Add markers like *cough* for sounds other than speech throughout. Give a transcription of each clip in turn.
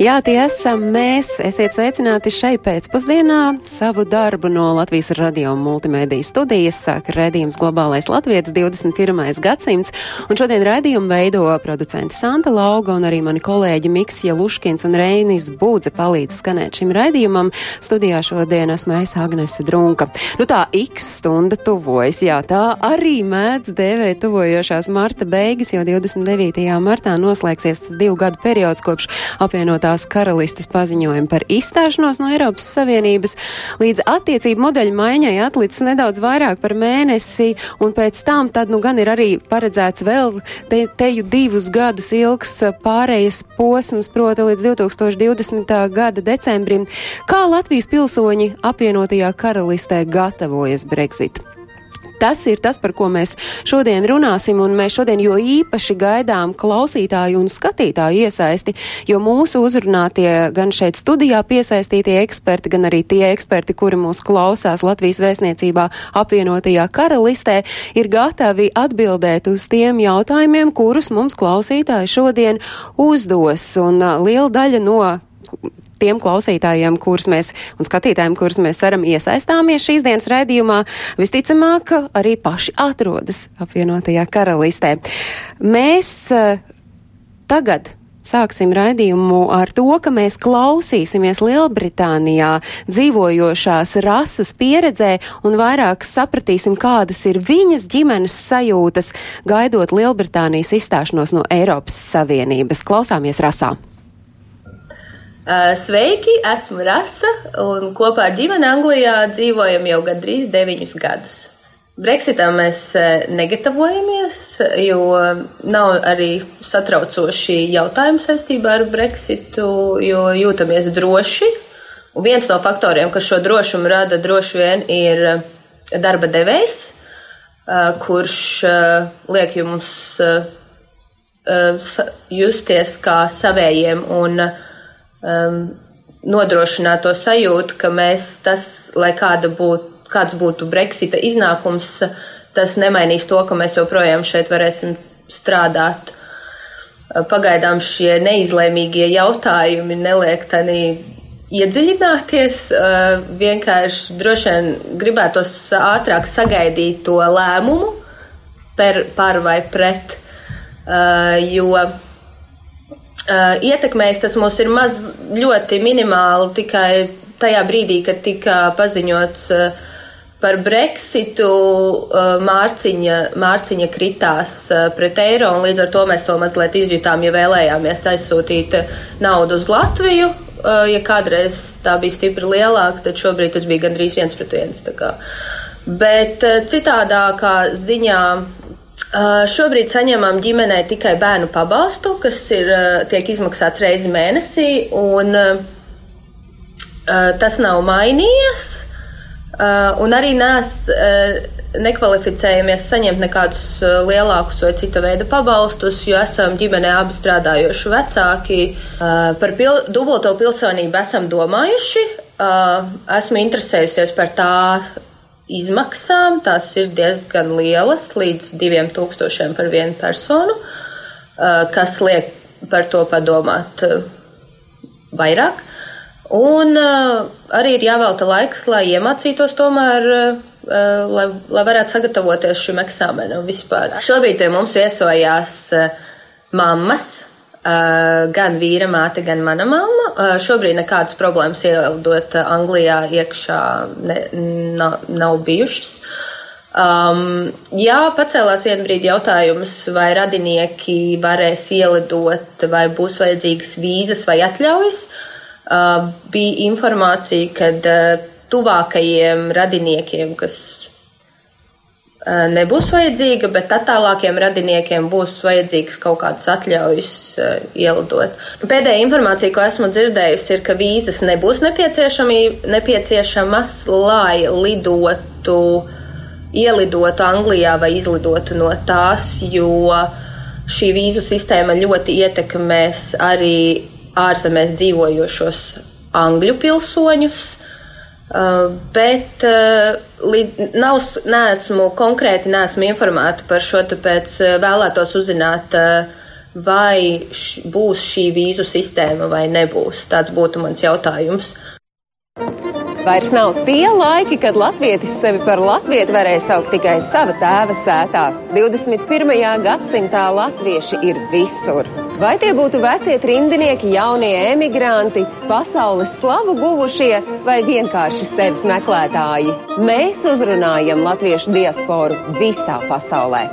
Jā, tie esam mēs. Esiet sveicināti šai pēcpusdienā. Savu darbu no Latvijas radio multimediju studijas sāk redzījums Globālais Latvijas 21. gadsimts. Un šodien redzījumu veido producenti Santa Lauga un arī mani kolēģi Miksija Luškins un Reinis Būdze palīdz skanēt šim redzījumam. Studijā šodien esmu es Agnese Drunka. Nu tā X stunda tuvojas, jā, tā arī mēdz dēvēt tuvojošās marta beigas, jo 29. martā noslēgsies tas divu gadu periods kopš apvienotā apvienotās karalistes paziņojumu par izstāšanos no Eiropas Savienības. Līdz attiecību modeļu maiņai atlicis nedaudz vairāk par mēnesi, un pēc tam tad nu gan ir arī paredzēts vēl te, teju divus gadus ilgs pārējas posms, proti līdz 2020. gada decembrim. Kā Latvijas pilsoņi apvienotajā karalistē gatavojas Brexit? Tas ir tas, par ko mēs šodien runāsim, un mēs šodien jo īpaši gaidām klausītāju un skatītāju iesaisti, jo mūsu uzrunātie gan šeit studijā piesaistītie eksperti, gan arī tie eksperti, kuri mūs klausās Latvijas vēstniecībā apvienotajā karalistē, ir gatavi atbildēt uz tiem jautājumiem, kurus mums klausītāji šodien uzdos, un uh, liela daļa no tiem klausītājiem, kurus mēs un skatītājiem, kurus mēs ceram iesaistāmies šīs dienas raidījumā, visticamāk arī paši atrodas apvienotajā karalistē. Mēs uh, tagad Sāksim raidījumu ar to, ka mēs klausīsimies Lielbritānijā dzīvojošās rases pieredzē un vairāk sapratīsim, kādas ir viņas ģimenes sajūtas, gaidot Lielbritānijas izstāšanos no Eiropas Savienības. Klausāmies rasā! Sveiki, esmu Rasa un kopā ar ģimeni Anglijā dzīvojam jau gandrīz deviņus gadus. Brexitam mēs negatavojamies, jo nav arī satraucoši jautājumi saistībā ar Brexitu, jo jūtamies droši. Un viens no faktoriem, kas šo drošumu rada, droši vien ir darba devējs, kurš liek jums justies kā savējiem un um, nodrošināt to sajūtu, ka mēs tas, lai kāda būtu, kāds būtu Brexita iznākums, tas nemainīs to, ka mēs joprojām šeit varēsim strādāt. Pagaidām šie neizlēmīgie jautājumi neliek tani iedziļināties, vienkārši droši vien gribētos ātrāk sagaidīt to lēmumu par, par vai pret, jo Uh, ietekmējis tas mūs ir maz ļoti minimāli tikai tajā brīdī, kad tika paziņots uh, par Brexitu, uh, mārciņa, mārciņa kritās pret eiro, un līdz ar to mēs to mazliet izjutām, ja vēlējāmies aizsūtīt naudu uz Latviju. Ja kādreiz tā bija stipri lielāka, tad šobrīd tas bija gandrīz viens pret viens. Bet citādākā ziņā Uh, šobrīd saņemam ģimenē tikai bērnu pabalstu, kas ir, uh, tiek izmaksāts reizi mēnesī, un uh, tas nav mainījies. Un arī nes, nekvalificējamies saņemt nekādus lielākus vai cita veida pabalstus, jo esam ģimenē abi strādājoši vecāki. Par pil dubulto pilsonību esam domājuši. Esmu interesējusies par tā izmaksām. Tās ir diezgan lielas, līdz 2000 par vienu personu, kas liek par to padomāt vairāk. Un arī ir jāvelta laiks, lai iemācītos tomēr, lai, lai varētu sagatavoties šim eksāmenam vispār. Šobrīd pie mums viesojās mammas, gan vīra māte, gan mana mamma. Šobrīd nekādas problēmas ielidot Anglijā iekšā ne, nav, nav bijušas. Um, jā, pacēlās vienā brīdī jautājums, vai radinieki varēs ielidot, vai būs vajadzīgas vīzas vai atļaujas. Uh, bija informācija, ka uh, tuvākajiem radiniekiem, kas nebūs vajadzīga, bet attālākiem radiniekiem būs vajadzīgs kaut kāds atļaujas ielidot. Pēdējā informācija, ko esmu dzirdējusi, ir, ka vīzas nebūs nepieciešamas, lai lidotu, ielidotu Anglijā vai izlidotu no tās, jo šī vīzu sistēma ļoti ietekmēs arī ārzemēs dzīvojošos angļu pilsoņus. Uh, bet uh, nav, neesmu konkrēti neesmu informēta par šo, tāpēc uh, vēlētos uzzināt, vai š, būs šī vīzu sistēma vai nebūs. Tāds būtu mans jautājums. Vairs nav tie laiki, kad latvietis sevi par latvieti varēja saukt tikai sava tēva sētā. 21. gadsimtā latvieši ir visur. Vai tie būtu vecie trimdinieki, jaunie emigranti, pasaules slavu guvušie vai vienkārši sevis meklētāji? Mēs uzrunājam latviešu diasporu visā pasaulē.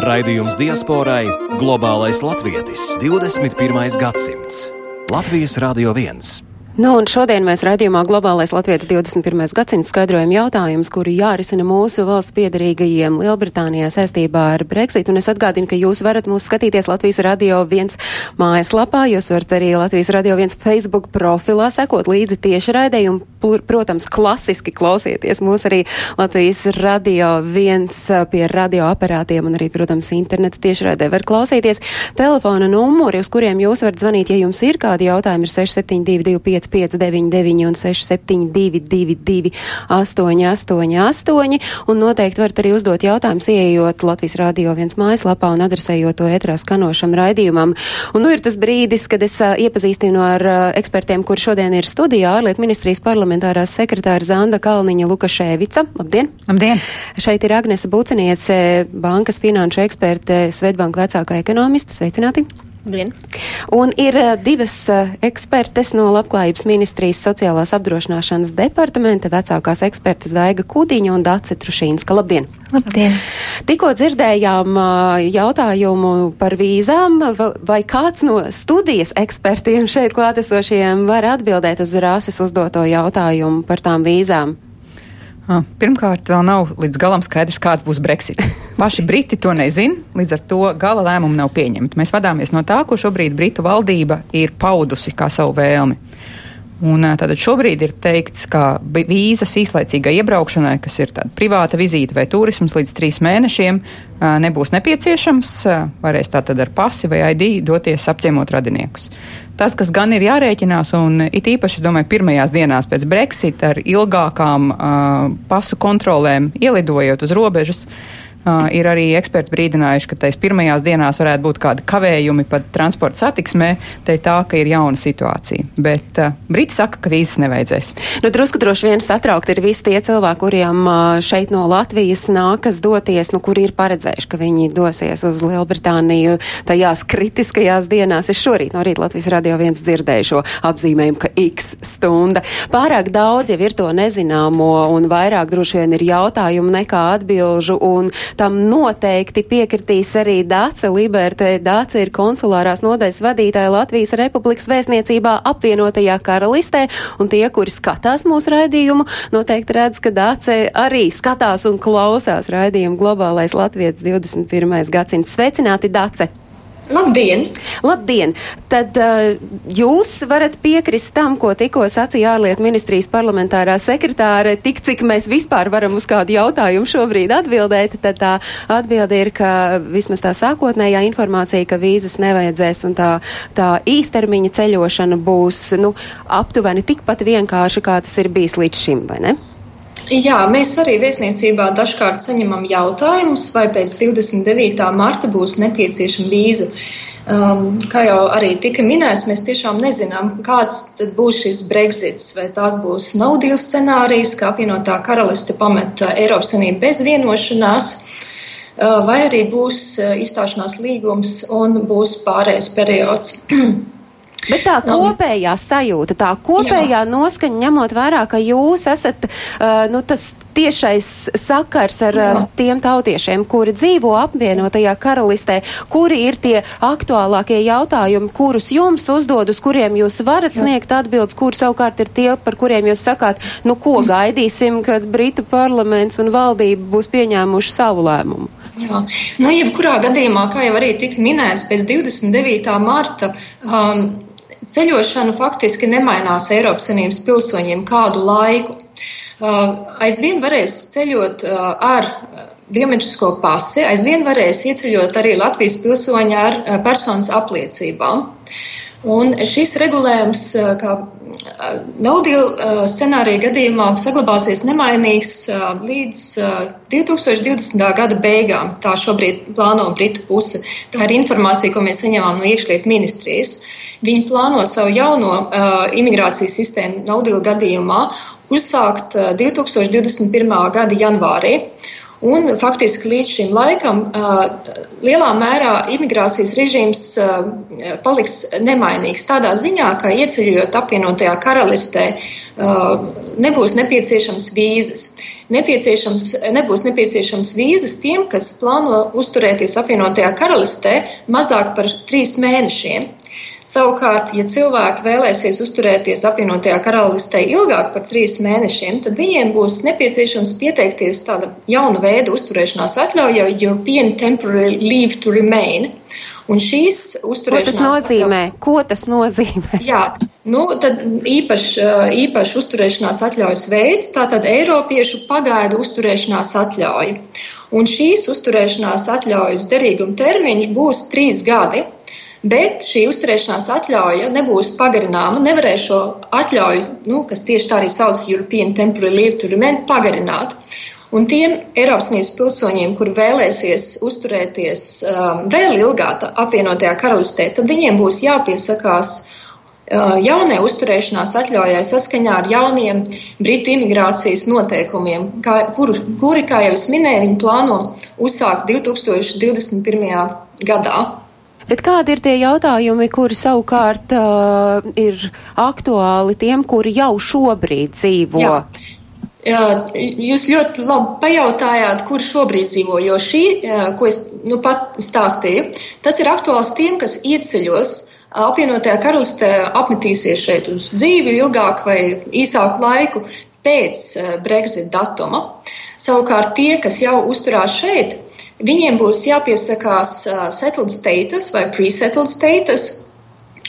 Raidījums diasporai - globālais latvietis 21. gadsimts. Latvijas Radio 1. Nu, un šodien mēs redzījumā Globālais Latvijas 21. gadsimts skaidrojam jautājumus, kuri jārisina mūsu valsts piedarīgajiem Lielbritānijā saistībā ar Brexit. Un es atgādinu, ka jūs varat mūs skatīties Latvijas Radio 1 mājaslapā, jūs varat arī Latvijas Radio 1 Facebook profilā sekot līdzi tieši raidējumu. Protams, klasiski klausieties mūs arī Latvijas Radio 1 pie radioaparātiem un arī, protams, interneta tiešraidē var klausīties. Telefona numuri, uz kuriem jūs varat zvanīt, ja jums ir kādi jautājumi, ir 6722 559 un 6722 888, un noteikti varat arī uzdot jautājumus, ieejot Latvijas Rādio viens mājaslapā un adresējot to ētrā skanošam raidījumam. Un nu ir tas brīdis, kad es iepazīstinu ar ekspertiem, kur šodien ir studijā ārlietu ministrijas parlamentārās sekretāra Zanda Kalniņa Lukaševica. Labdien! Labdien! Šeit ir Agnese Buciniece, bankas finanšu eksperte, Svetbanka vecākā ekonomista. Sveicināti! Vien. Un ir uh, divas uh, ekspertes no Labklājības ministrijas sociālās apdrošināšanas departamenta, vecākās ekspertes Daiga Kūdiņa un Dace Trušīnska. Labdien! Labdien! Tikko dzirdējām uh, jautājumu par vīzām, vai kāds no studijas ekspertiem šeit klātesošajiem var atbildēt uz Rāses uzdoto jautājumu par tām vīzām? Pirmkārt, vēl nav līdz galam skaidrs, kāds būs Brexit. *laughs* Paši Briti to nezina, līdz ar to gala lēmumu nav pieņemta. Mēs vadāmies no tā, ko šobrīd Britu valdība ir paudusi kā savu vēlmi. Un tātad šobrīd ir teikts, ka vīzas īslaicīgai iebraukšanai, kas ir privāta vizīte vai turisms līdz trīs mēnešiem, nebūs nepieciešams. Varēs tātad ar pasi vai ID doties apciemot radiniekus. Tas, kas gan ir jārēķinās, un it īpaši, es domāju, pirmajās dienās pēc Brexit ar ilgākām uh, pasu kontrolēm ielidojot uz robežas, uh, Uh, ir arī eksperti brīdinājuši, ka tais pirmajās dienās varētu būt kādi kavējumi pat transporta satiksmē, te tā, ka ir jauna situācija. Bet uh, Briti saka, ka vīzes nevajadzēs. Nu, drusku droši vien satraukt ir visi tie cilvēki, kuriem uh, šeit no Latvijas nākas doties, nu, kuri ir paredzējuši, ka viņi dosies uz Lielbritāniju tajās kritiskajās dienās. Es šorīt no rīta Latvijas radio viens dzirdēju šo apzīmējumu, ka x stunda. Pārāk daudz jau ir to nezināmo un vairāk droši vien ir jautājumu nekā atbilžu. Un Tam noteikti piekritīs arī Dāce Libertē. Dāce ir konsulārās nodaļas vadītāja Latvijas Republikas vēstniecībā apvienotajā karalistē, un tie, kuri skatās mūsu raidījumu, noteikti redz, ka Dāce arī skatās un klausās raidījumu globālais Latvijas 21. gadsimts. Sveicināti, Dāce! Labdien! Labdien! Tad uh, jūs varat piekrist tam, ko tikko sacīja ārlietu ministrijas parlamentārā sekretāre, tik cik mēs vispār varam uz kādu jautājumu šobrīd atbildēt, tad tā atbilde ir, ka vismaz tā sākotnējā informācija, ka vīzas nevajadzēs un tā, tā īstermiņa ceļošana būs, nu, aptuveni tikpat vienkārši, kā tas ir bijis līdz šim, vai ne? Jā, mēs arī viesniecībā dažkārt saņemam jautājumus, vai pēc 29. marta būs nepieciešama vīza. Um, kā jau arī tika minēts, mēs tiešām nezinām, kāds būs šis Brexits. Vai tās būs naudīls scenārijs, kā apvienotā karaliste pameta Eiropas Savienību bez vienošanās, uh, vai arī būs uh, izstāšanās līgums un būs pārējais periods. *clears throat* Bet tā kopējā sajūta, tā kopējā Jā. noskaņa, ņemot vērā, ka jūs esat uh, nu, tas tiešais sakars ar Jā. tiem tautiešiem, kuri dzīvo apvienotajā karalistē, kuri ir tie aktuālākie jautājumi, kurus jums uzdod, uz kuriem jūs varat Jā. sniegt atbildes, kur savukārt ir tie, par kuriem jūs sakāt, nu ko gaidīsim, kad Britu parlaments un valdība būs pieņēmuši savu lēmumu. Jā, nu, jebkurā gadījumā, kā jau arī tika minēts, pēc 29. marta um, Ceļošana faktiski nemainās Eiropas Savienības pilsoņiem kādu laiku. Uh, aizvien varēs ceļot uh, ar biometrisko pasi aizvien varēs ieceļot arī Latvijas pilsoņi ar personas apliecībām. Un šis regulējums, kā Naudīla scenārija gadījumā, saglabāsies nemainīgs līdz 2020. gada beigām. Tā šobrīd plāno Britu puse. Tā ir informācija, ko mēs saņēmām no iekšlietu ministrijas. Viņi plāno savu jauno uh, imigrācijas sistēmu Naudīla gadījumā uzsākt 2021. gada janvārī. Un faktiski līdz šim laikam lielā mērā imigrācijas režīms paliks nemainīgs. Tādā ziņā, ka ieceļojot apvienotajā karalistē, nebūs nepieciešams vīzas. Nepieciešams, nebūs nepieciešams vīzas tiem, kas plāno uzturēties apvienotajā karalistē mazāk par trīs mēnešiem. Savukārt, ja cilvēki vēlēsies uzturēties apvienotajā karalistē ilgāk par trīs mēnešiem, tad viņiem būs nepieciešams pieteikties tāda jauna veida uzturēšanās atļauja, European Temporary Leave to Remain. Un šīs uzturēšanās. Ko tas nozīmē? Atļaujas, Ko tas nozīmē? Jā, nu, tad īpaši īpaš uzturēšanās atļaujas veids, tātad Eiropiešu pagaidu uzturēšanās atļauja. Un šīs uzturēšanās atļaujas derīguma termiņš būs trīs gadi bet šī uzturēšanās atļauja nebūs pagarināma. Nevarēs šo atļauju, nu, kas tieši tā arī sauc European Temporary Leave to Remain, pagarināt. Un tiem Eiropas Savienības pilsoņiem, kuri vēlēsies uzturēties um, vēl ilgāk apvienotajā karalistē, tad viņiem būs jāpiesakās uh, jaunai uzturēšanās atļaujai saskaņā ar jauniem Britu imigrācijas noteikumiem, kā, kur, kuri, kā jau es minēju, viņi plāno uzsākt 2021. gadā. Bet kādi ir tie jautājumi, kuri savukārt uh, ir aktuāli tiem, kuri jau šobrīd dzīvo? Jā. Jā, jūs ļoti labi pajautājāt, kur šobrīd dzīvo, jo šī, ko es nu pat stāstīju, tas ir aktuāls tiem, kas ieceļos apvienotajā karalistē, apmetīsies šeit uz dzīvi ilgāk vai īsāku laiku pēc Brexit datuma. Savukārt tie, kas jau uzturās šeit, Viņiem būs jāpiesakās uh, settled status vai pre-settled status,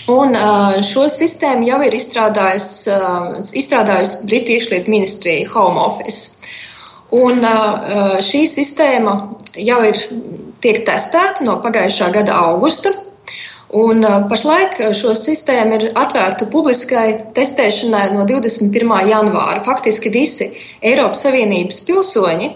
Un uh, šo sistēmu jau ir izstrādājis, uh, izstrādājis Britu iekšlietu ministrija Home Office. Un uh, šī sistēma jau ir tiek testēta no pagājušā gada augusta. Un pašlaik šo sistēmu ir atvērta publiskai testēšanai no 21. janvāra. Faktiski visi Eiropas Savienības pilsoņi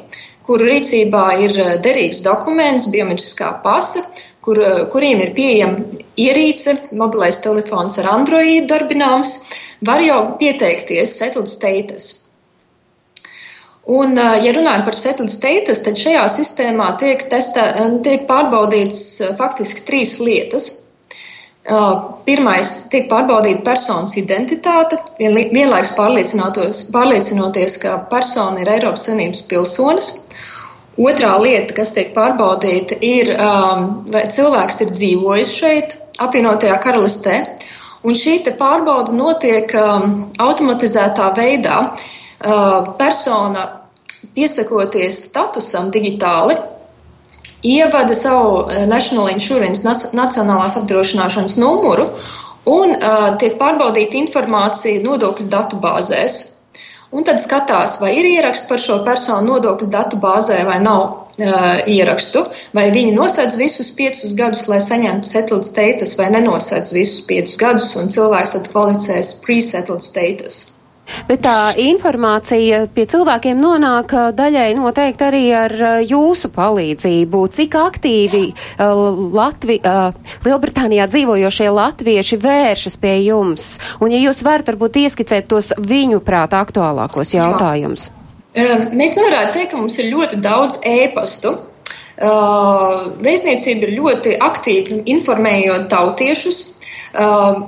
kuru rīcībā ir eh, derīgs dokuments, biometriskā pasa, kur, eh, kuriem ir pieejama ierīce, mobilais telefons ar Android darbināms, var jau pieteikties settled status. Un, eh, ja runājam par settled status, tad šajā sistēmā tiek, testā, tiek pārbaudīts faktiski trīs lietas. Pirmais tiek pārbaudīta personas identitāte, vienlaikus pārliecinoties, ka persona ir Eiropas Savienības pilsonis. Otrā lieta, kas tiek pārbaudīta, ir, vai cilvēks ir dzīvojis šeit, apvienotajā karalistē. Un šī pārbauda notiek automatizētā veidā. Persona piesakoties statusam digitāli, ievada savu uh, National Insurance nacionālās apdrošināšanas numuru un uh, tiek pārbaudīta informācija nodokļu datu bāzēs. Un tad skatās, vai ir ieraksts par šo personu nodokļu datu bāzē vai nav uh, ierakstu, vai viņi nosedz visus piecus gadus, lai saņemtu settled status, vai nenosedz visus piecus gadus, un cilvēks tad kvalificēs pre-settled status. Bet tā informācija pie cilvēkiem nonāk daļai noteikti arī ar jūsu palīdzību. Cik aktīvi Latvi, Lielbritānijā dzīvojošie latvieši vēršas pie jums? Un ja jūs varat varbūt ieskicēt tos viņu prāt aktuālākos jautājumus. Mēs nevarētu teikt, ka mums ir ļoti daudz ēpastu. Vēstniecība ir ļoti aktīvi informējot tautiešus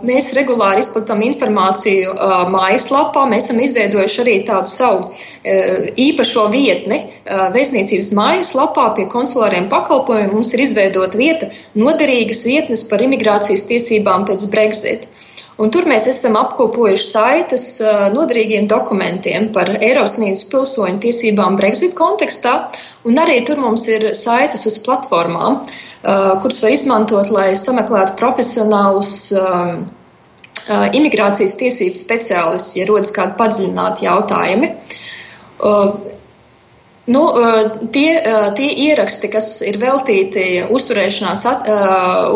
mēs regulāri izplatām informāciju uh, mājaslapā. Mēs esam izveidojuši arī tādu savu uh, īpašo vietni vēstniecības mājaslapā pie konsulāriem pakalpojumiem. Mums ir izveidota vieta noderīgas vietnes par imigrācijas tiesībām pēc Brexit. Un tur mēs esam apkopojuši saites noderīgiem dokumentiem par Eiropas Savienības pilsoņu tiesībām Brexit kontekstā, un arī tur mums ir saites uz platformām, kuras var izmantot, lai sameklētu profesionālus imigrācijas tiesību speciālistus, ja rodas kādi padziļināti jautājumi. Nu, tie, tie ieraksti, kas ir veltīti uzturēšanās,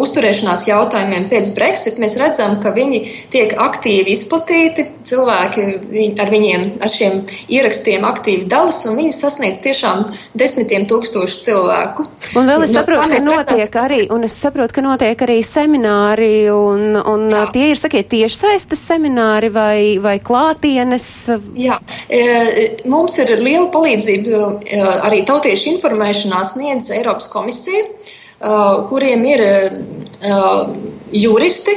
uzturēšanās jautājumiem pēc Brexit, mēs redzam, ka viņi tiek aktīvi izplatīti. Cilvēki ar viņiem, ar šiem ierakstiem aktīvi dalas, un viņi sasniedz tiešām desmitiem tūkstošu cilvēku. Un vēl es nu, saprotu, ka notiek redzam, arī, un es saprotu, ka notiek arī semināri, un, un jā. tie ir, sakiet, tieši saistas semināri vai, vai klātienes. Jā, mums ir liela palīdzība arī tautiešu informēšanā sniedz Eiropas komisija, kuriem ir juristi,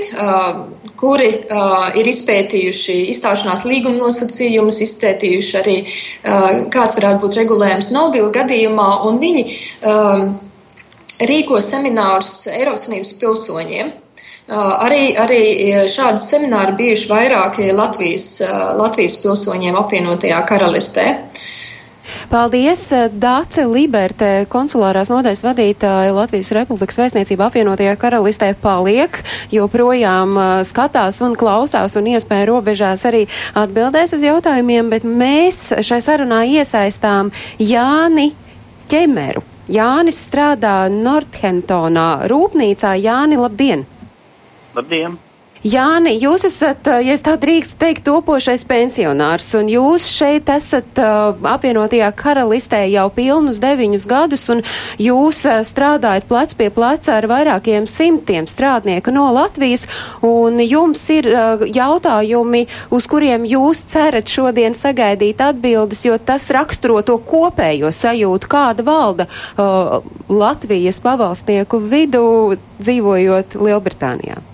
kuri uh, ir izpētījuši izstāšanās līguma nosacījumus, izpētījuši arī, uh, kāds varētu būt regulējums naudīlu gadījumā, un viņi uh, rīko seminārus Eiropas Savienības pilsoņiem. Uh, arī, arī šādi semināri bijuši vairāki Latvijas, uh, Latvijas pilsoņiem apvienotajā karalistē. Uh, Paldies, Dāce Liberte, konsulārās nodaļas vadītāja Latvijas Republikas vēstniecība apvienotajā karalistē paliek, joprojām uh, skatās un klausās un iespēja robežās arī atbildēs uz jautājumiem, bet mēs šai sarunā iesaistām Jāni Ķemeru. Jānis strādā Northentonā rūpnīcā. Jāni, labdien! Labdien! Jāni, jūs esat, ja es tā drīkstu teikt, topošais pensionārs, un jūs šeit esat uh, apvienotajā karalistē jau pilnus deviņus gadus, un jūs uh, strādājat plec pie pleca ar vairākiem simtiem strādnieku no Latvijas, un jums ir uh, jautājumi, uz kuriem jūs cerat šodien sagaidīt atbildes, jo tas raksturo to kopējo sajūtu, kāda valda Latvijas pavalstnieku vidū dzīvojot Lielbritānijā.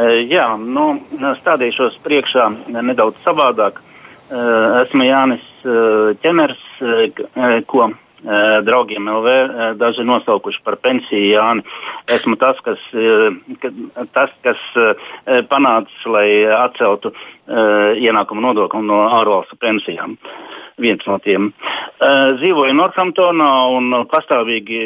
Jā, nu, stādīšos priekšā nedaudz savādāk. Esmu Jānis Čemers, ko draugiem LV daži nosaukuši par pensiju Jāni. Esmu tas, kas, tas, kas panācis, lai atceltu ienākumu nodokli no ārvalstu pensijām. Viens no tiem. Dzīvoju Northamptonā un pastāvīgi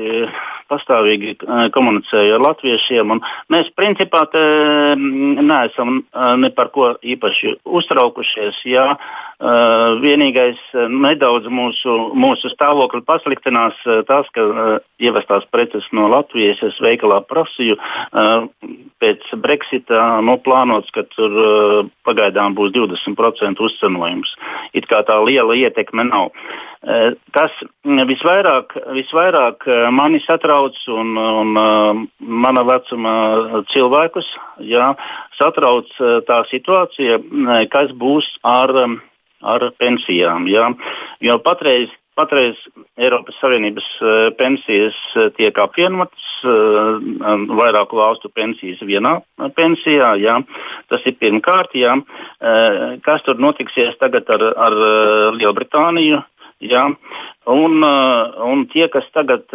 pastāvīgi eh, komunicēju ar latviešiem. Mēs principā mm, neesam ne par ko īpaši uztraukušies. Jā. Eh, vienīgais nedaudz mūsu, mūsu stāvokli pasliktinās tas, ka ievestās preces no Latvijas es veikalā prasīju pēc Brexita nu, plānots, ka tur pagaidām būs 20% uzcenojums. It kā tā liela ietekme nav. Kas visvairāk, visvairāk mani satrauc un, un mana vecuma cilvēkus, jā, satrauc tā situācija, kas būs ar, ar pensijām. Jā. Jo patreiz Patreiz Eiropas Savienības pensijas tiek apvienotas, vairāku valstu pensijas vienā pensijā. Jā. Tas ir pirmkārt, jā. kas tur notiksies tagad ar, ar Lielbritāniju. Ja? Un, un tie, kas tagad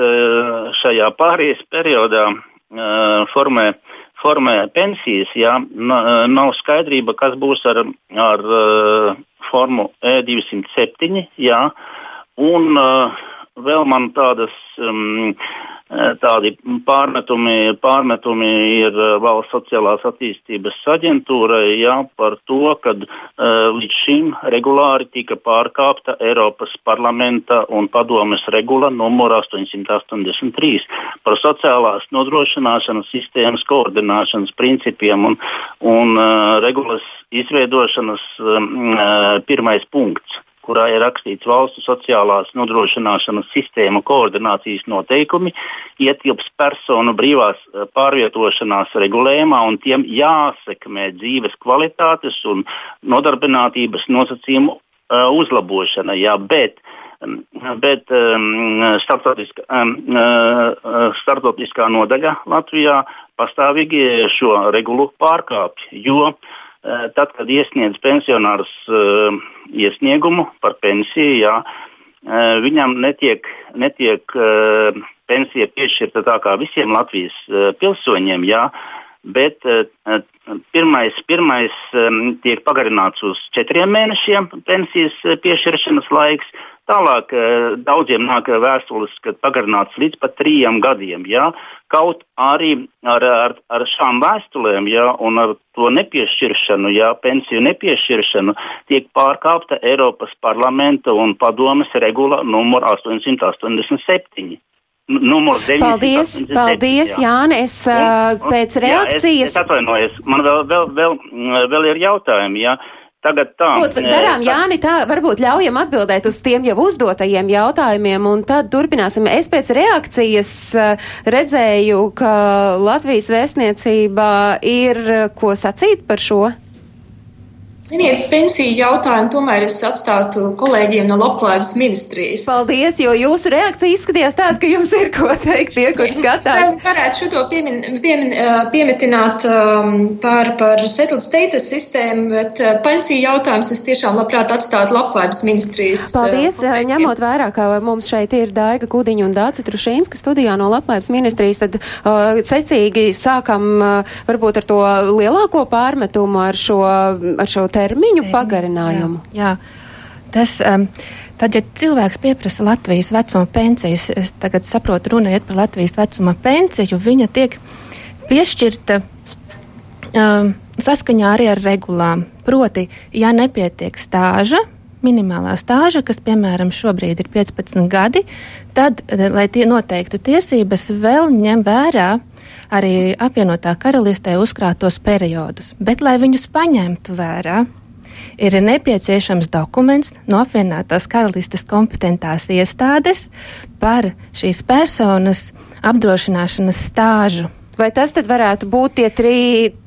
šajā pārējais periodā formē, formē pensijas, ja? nav skaidrība, kas būs ar, ar formu E207. Ja? Un vēl man tādas um, Eh, tādi pārmetumi, pārmetumi ir eh, valsts sociālās attīstības aģentūrai jā, par to, ka uh, līdz šim regulāri tika pārkāpta Eiropas parlamenta un padomes regula numur 883 par sociālās nodrošināšanas sistēmas koordinēšanas principiem un, un uh, regulas izveidošanas um, uh, pirmais punkts kurā ir rakstīts valstu sociālās nodrošināšanas sistēmu koordinācijas noteikumi, ietilps personu brīvās eh, pārvietošanās regulējumā un tiem jāsekmē dzīves kvalitātes un nodarbinātības nosacījumu uh, uzlabošana. Jā, bet mm, bet um, starptautiskā, um, uh, starptautiskā nodaļa Latvijā pastāvīgi šo regulu pārkāpj, jo uh, Eh, tad, kad iesniedz pensionārs uh, iesniegumu par pensiju, jā, uh, viņam netiek, netiek pensija piešķirta tā kā visiem Latvijas pilsoņiem. Jā, bet pirmais, pirmais tiek pagarināts uz četriem mēnešiem pensijas piešķiršanas laiks, Tālāk daudziem nāk vēstules, kad pagarināts līdz pat trījiem gadiem. Ja? Kaut arī ar, ar, ar šām vēstulēm ja, un ar to nepiešķiršanu, ja, pensiju nepiešķiršanu, tiek pārkāpta Eiropas parlamenta un padomes regula numur 887. Numurs 9, paldies, 87, paldies, jā. Jāni. Es un, un, pēc reakcijas. Jā, es, es atvainojos. Man vēl, vēl, vēl, vēl ir jautājumi. Jā. Tagad tā. Lūd, darām, Jāni, tā varbūt ļaujam atbildēt uz tiem jau uzdotajiem jautājumiem, un tad turpināsim. Es pēc reakcijas redzēju, ka Latvijas vēstniecībā ir ko sacīt par šo. Ziniet, pensiju jautājumu tomēr es atstātu kolēģiem no Labklājības ministrijas. Paldies, jo jūsu reakcija izskatījās tāda, ka jums ir ko teikt tie, kur skatās. Es varētu šo piemin, piemin, piemetināt um, par, par settled status sistēmu, bet pensiju jautājums es tiešām labprāt atstātu Labklājības ministrijas. Paldies, uh, ņemot vērā, ka mums šeit ir Daiga Kudiņa un Dāca Trušīnska studijā no Labklājības ministrijas, tad uh, secīgi sākam uh, varbūt ar to lielāko pārmetumu, ar šo, ar šo termiņu pagarinājumu? Jā, jā. Tas, um, tad, ja cilvēks pieprasa Latvijas vecuma pensijas, es tagad saprotu, runa iet par Latvijas vecuma pensiju, viņa tiek piešķirta um, saskaņā arī ar regulām. Proti, ja nepietiek stāža, minimālā stāža, kas, piemēram, šobrīd ir 15 gadi, tad, lai tie noteiktu tiesības, vēl ņem vērā arī apvienotā karalistē uzkrātos periodus. Bet, lai viņus paņemtu vērā, ir nepieciešams dokuments no apvienotās karalistes kompetentās iestādes par šīs personas apdrošināšanas stāžu. Vai tas tad varētu būt tie trī,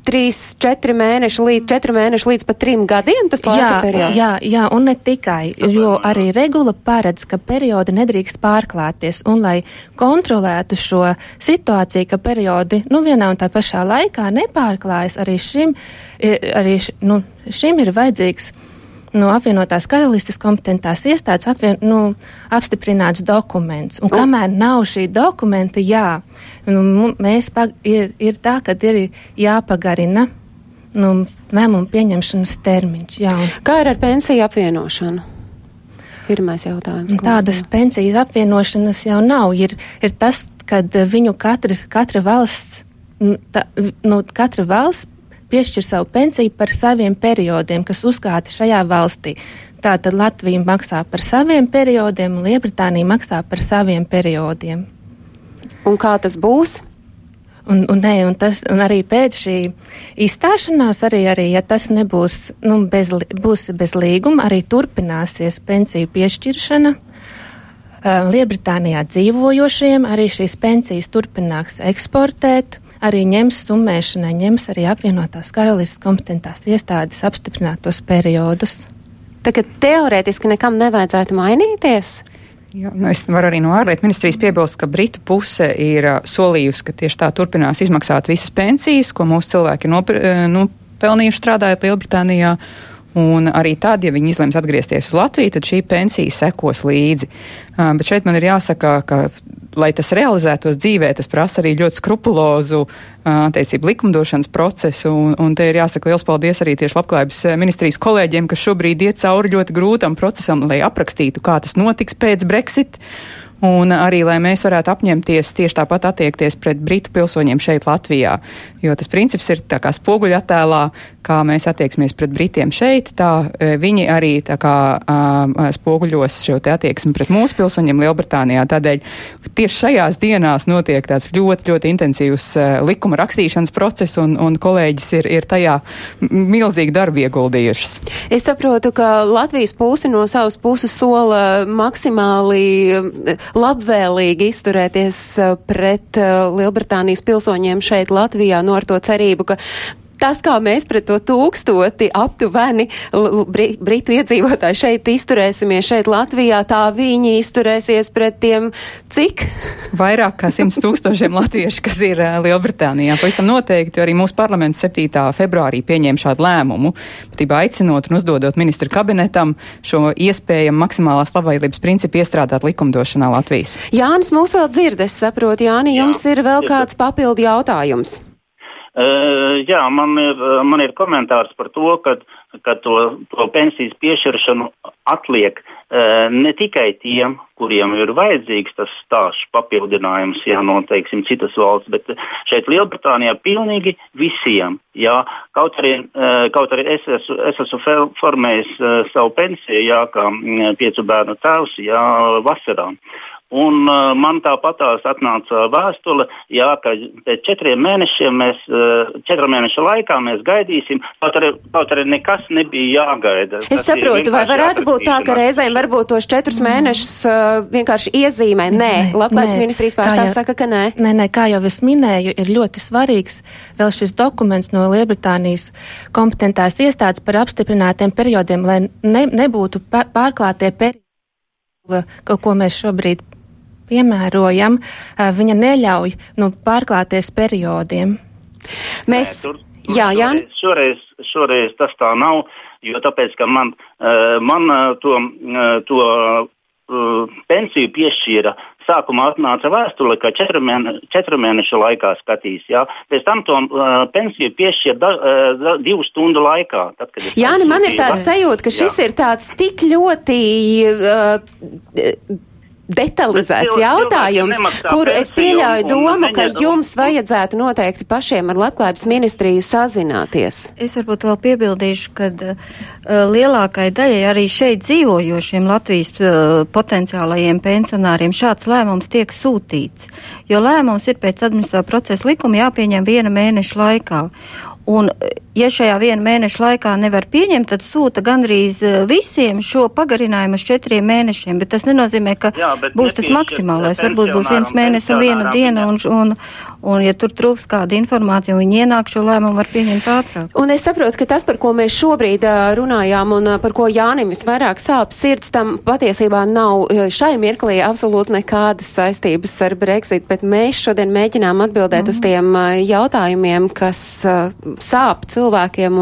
trīs, četri mēneši līdz, četri mēneši līdz pat trim gadiem? Tas jā, periods? jā, jā, un ne tikai, jo arī regula paredz, ka periodi nedrīkst pārklāties, un lai kontrolētu šo situāciju, ka periodi, nu, vienā un tā pašā laikā nepārklājas, arī šim, arī, nu, šim ir vajadzīgs no apvienotās karalistes kompetentās iestādes apvien, nu, apstiprināts dokuments. Un kamēr nav šī dokumenta, jā, nu, mēs pag, ir, ir tā, ka ir jāpagarina nu, lēmumu pieņemšanas termiņš. Jā. Kā ir ar pensiju apvienošanu? Pirmais jautājums. Tādas pensijas apvienošanas jau nav. Ir, ir tas, kad viņu katras, katra valsts, tā, nu, katra valsts piešķir savu pensiju par saviem periodiem, kas uzkrāti šajā valstī. Tātad Latvija maksā par saviem periodiem, un Lielbritānija maksā par saviem periodiem. Un kā tas būs? Un, un, ne, un, tas, un arī pēc šī izstāšanās, arī, arī ja tas nebūs nu, bez, būs bez līguma, arī turpināsies pensiju piešķiršana. Uh, Lielbritānijā dzīvojošiem arī šīs pensijas turpinās eksportēt arī ņems summēšanai, ņems arī apvienotās karalistas kompetentās iestādes apstiprinātos periodus. Tagad teorētiski nekam nevajadzētu mainīties. Jā, nu es varu arī no ārlietu ministrijas piebilst, ka Britu puse ir uh, solījusi, ka tieši tā turpinās izmaksāt visas pensijas, ko mūsu cilvēki nopr, nu, strādājot Lielbritānijā. Un arī tad, ja viņi izlems atgriezties uz Latviju, tad šī pensija sekos līdzi. Uh, bet šeit man ir jāsaka, ka lai tas realizētos dzīvē, tas prasa arī ļoti skrupulozu attiecību likumdošanas procesu. Un, un te ir jāsaka liels paldies arī tieši labklājības ministrijas kolēģiem, kas šobrīd iet cauri ļoti grūtam procesam, lai aprakstītu, kā tas notiks pēc Brexit un arī, lai mēs varētu apņemties tieši tāpat attiekties pret britu pilsoņiem šeit Latvijā. Jo tas princips ir tā kā spoguļa attēlā, kā mēs attieksimies pret britiem šeit, tā e, viņi arī tā kā spoguļos šo te attieksmi pret mūsu pilsoņiem Lielbritānijā. Tādēļ tieši šajās dienās notiek tāds ļoti, ļoti intensīvs uh, likuma rakstīšanas process, un, un kolēģis ir, ir tajā milzīgi darbu ieguldījušas. Es saprotu, ka Latvijas puse no savas puses sola maksimāli labvēlīgi izturēties pret Lielbritānijas pilsoņiem šeit Latvijā, no ar to cerību, ka tas, kā mēs pret to tūkstoti aptuveni britu iedzīvotāji šeit izturēsimies, šeit Latvijā, tā viņi izturēsies pret tiem cik? Vairāk kā simts tūkstošiem latviešu, kas ir uh, Lielbritānijā. Pavisam noteikti arī mūsu parlaments 7. februārī pieņēma šādu lēmumu, būtībā aicinot un uzdodot ministru kabinetam šo iespējamu maksimālās labvēlības principu iestrādāt likumdošanā Latvijas. Jānis mūs vēl dzird, es saprotu, Jāni, jums Jā, ir vēl kāds papildu jautājums. Jā, man ir, man ir komentārs par to, ka, ka to, to pensijas piešķiršanu atliek ne tikai tiem, kuriem ir vajadzīgs tas stāsts papildinājums, ja no teiksim, citas valsts, bet šeit Lielbritānijā pilnīgi visiem. Jā, kaut arī, kaut arī es, esmu, es esmu formējis savu pensiju, jā, kā piecu bērnu tēvs, jā, vasarā. Un uh, man tāpatās atnāca vēstule, jā, ka pēc četriem mēnešiem mēs, uh, četru mēnešu laikā mēs gaidīsim, kaut arī, kaut arī nekas nebija jāgaida. Es Tas saprotu, vai varētu būt tā, ka reizēm varbūt tos četrus mm. mēnešus uh, vienkārši iezīmē? Nē, labklājības ministrijas pārstāvs saka, ka nē. Nē, nē, kā jau es minēju, ir ļoti svarīgs vēl šis dokuments no Lielbritānijas kompetentās iestādes par apstiprinātiem periodiem, lai ne, nebūtu pārklātie periodi ko mēs šobrīd piemērojam, viņa neļauj nu, pārklāties periodiem. Mēs, Nē, tur, tur, jā, jā. Šoreiz, šoreiz, šoreiz tas tā nav, jo tāpēc, ka man, man to, to pensiju piešķīra. Sākumā atnāca vēstule, ka četru, mēne, četru mēnešu laikā skatīs. Jā. Pēc tam to uh, pensiju piešķīra da, uh, divu stundu laikā. Tad, Jā, man ir tāds sajūta, ka šis jā. ir tāds tik ļoti. Uh, detalizēts jautājums, kuru es pieļauju domu, ka jums vajadzētu noteikti pašiem ar Labklājības ministriju sazināties. Es varbūt vēl piebildīšu, ka uh, lielākai daļai arī šeit dzīvojošiem Latvijas uh, potenciālajiem pensionāriem šāds lēmums tiek sūtīts, jo lēmums ir pēc administratīvā procesa likuma jāpieņem viena mēneša laikā. Un, ja šajā viena mēneša laikā nevar pieņemt, tad sūta gandrīz eh, visiem šo pagarinājumu uz četriem mēnešiem. Bet tas nenozīmē, ka Jā, būs tas maksimālais. Varbūt būs viens mēnesis un viena diena, un, un, un, ja tur trūks kāda informācija, un viņi ienāk šo lēmumu, var pieņemt ātrāk. Un es saprotu, ka tas, par ko mēs šobrīd uh, runājām, un uh, par ko Jānim visvairāk sāp sirds, tam patiesībā nav šai mirklī absolūti nekādas saistības ar Brexit, bet mēs šodien mēģinām atbildēt mm. uz tiem uh, jautājumiem, kas sāp cilvēkiem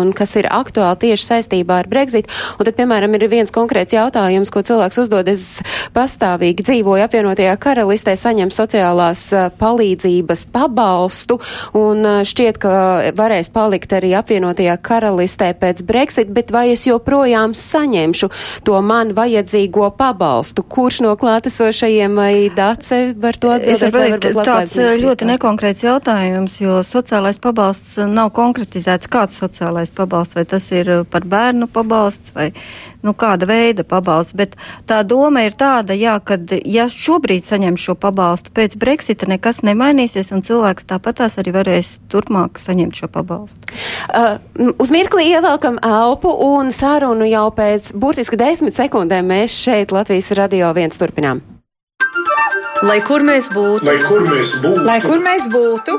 un kas ir aktuāli tieši saistībā ar Brexit. Un tad, piemēram, ir viens konkrēts jautājums, ko cilvēks uzdod. Es pastāvīgi dzīvoju apvienotajā karalistē, saņem sociālās palīdzības pabalstu un šķiet, ka varēs palikt arī apvienotajā karalistē pēc Brexit, bet vai es joprojām saņemšu to man vajadzīgo pabalstu? Kurš no klātesošajiem vai dace var to atbildēt? Tāds ļoti nekonkrēts jautājums, jo sociālais pabalsts nav konkretizēts, kāds sociālais pabalsts, vai tas ir uh, par bērnu pabalsts, vai nu, kāda veida pabalsts. Bet tā doma ir tāda, jā, ka ja šobrīd saņem šo pabalstu, pēc Brexita nekas nemainīsies, un cilvēks tāpatās arī varēs turpmāk saņemt šo pabalstu. Uh, uz mirkli ievelkam elpu un sarunu jau pēc burtiski desmit sekundēm mēs šeit Latvijas radio viens turpinām. Lai kur mēs būtu, lai kur mēs būtu, lai kur mēs būtu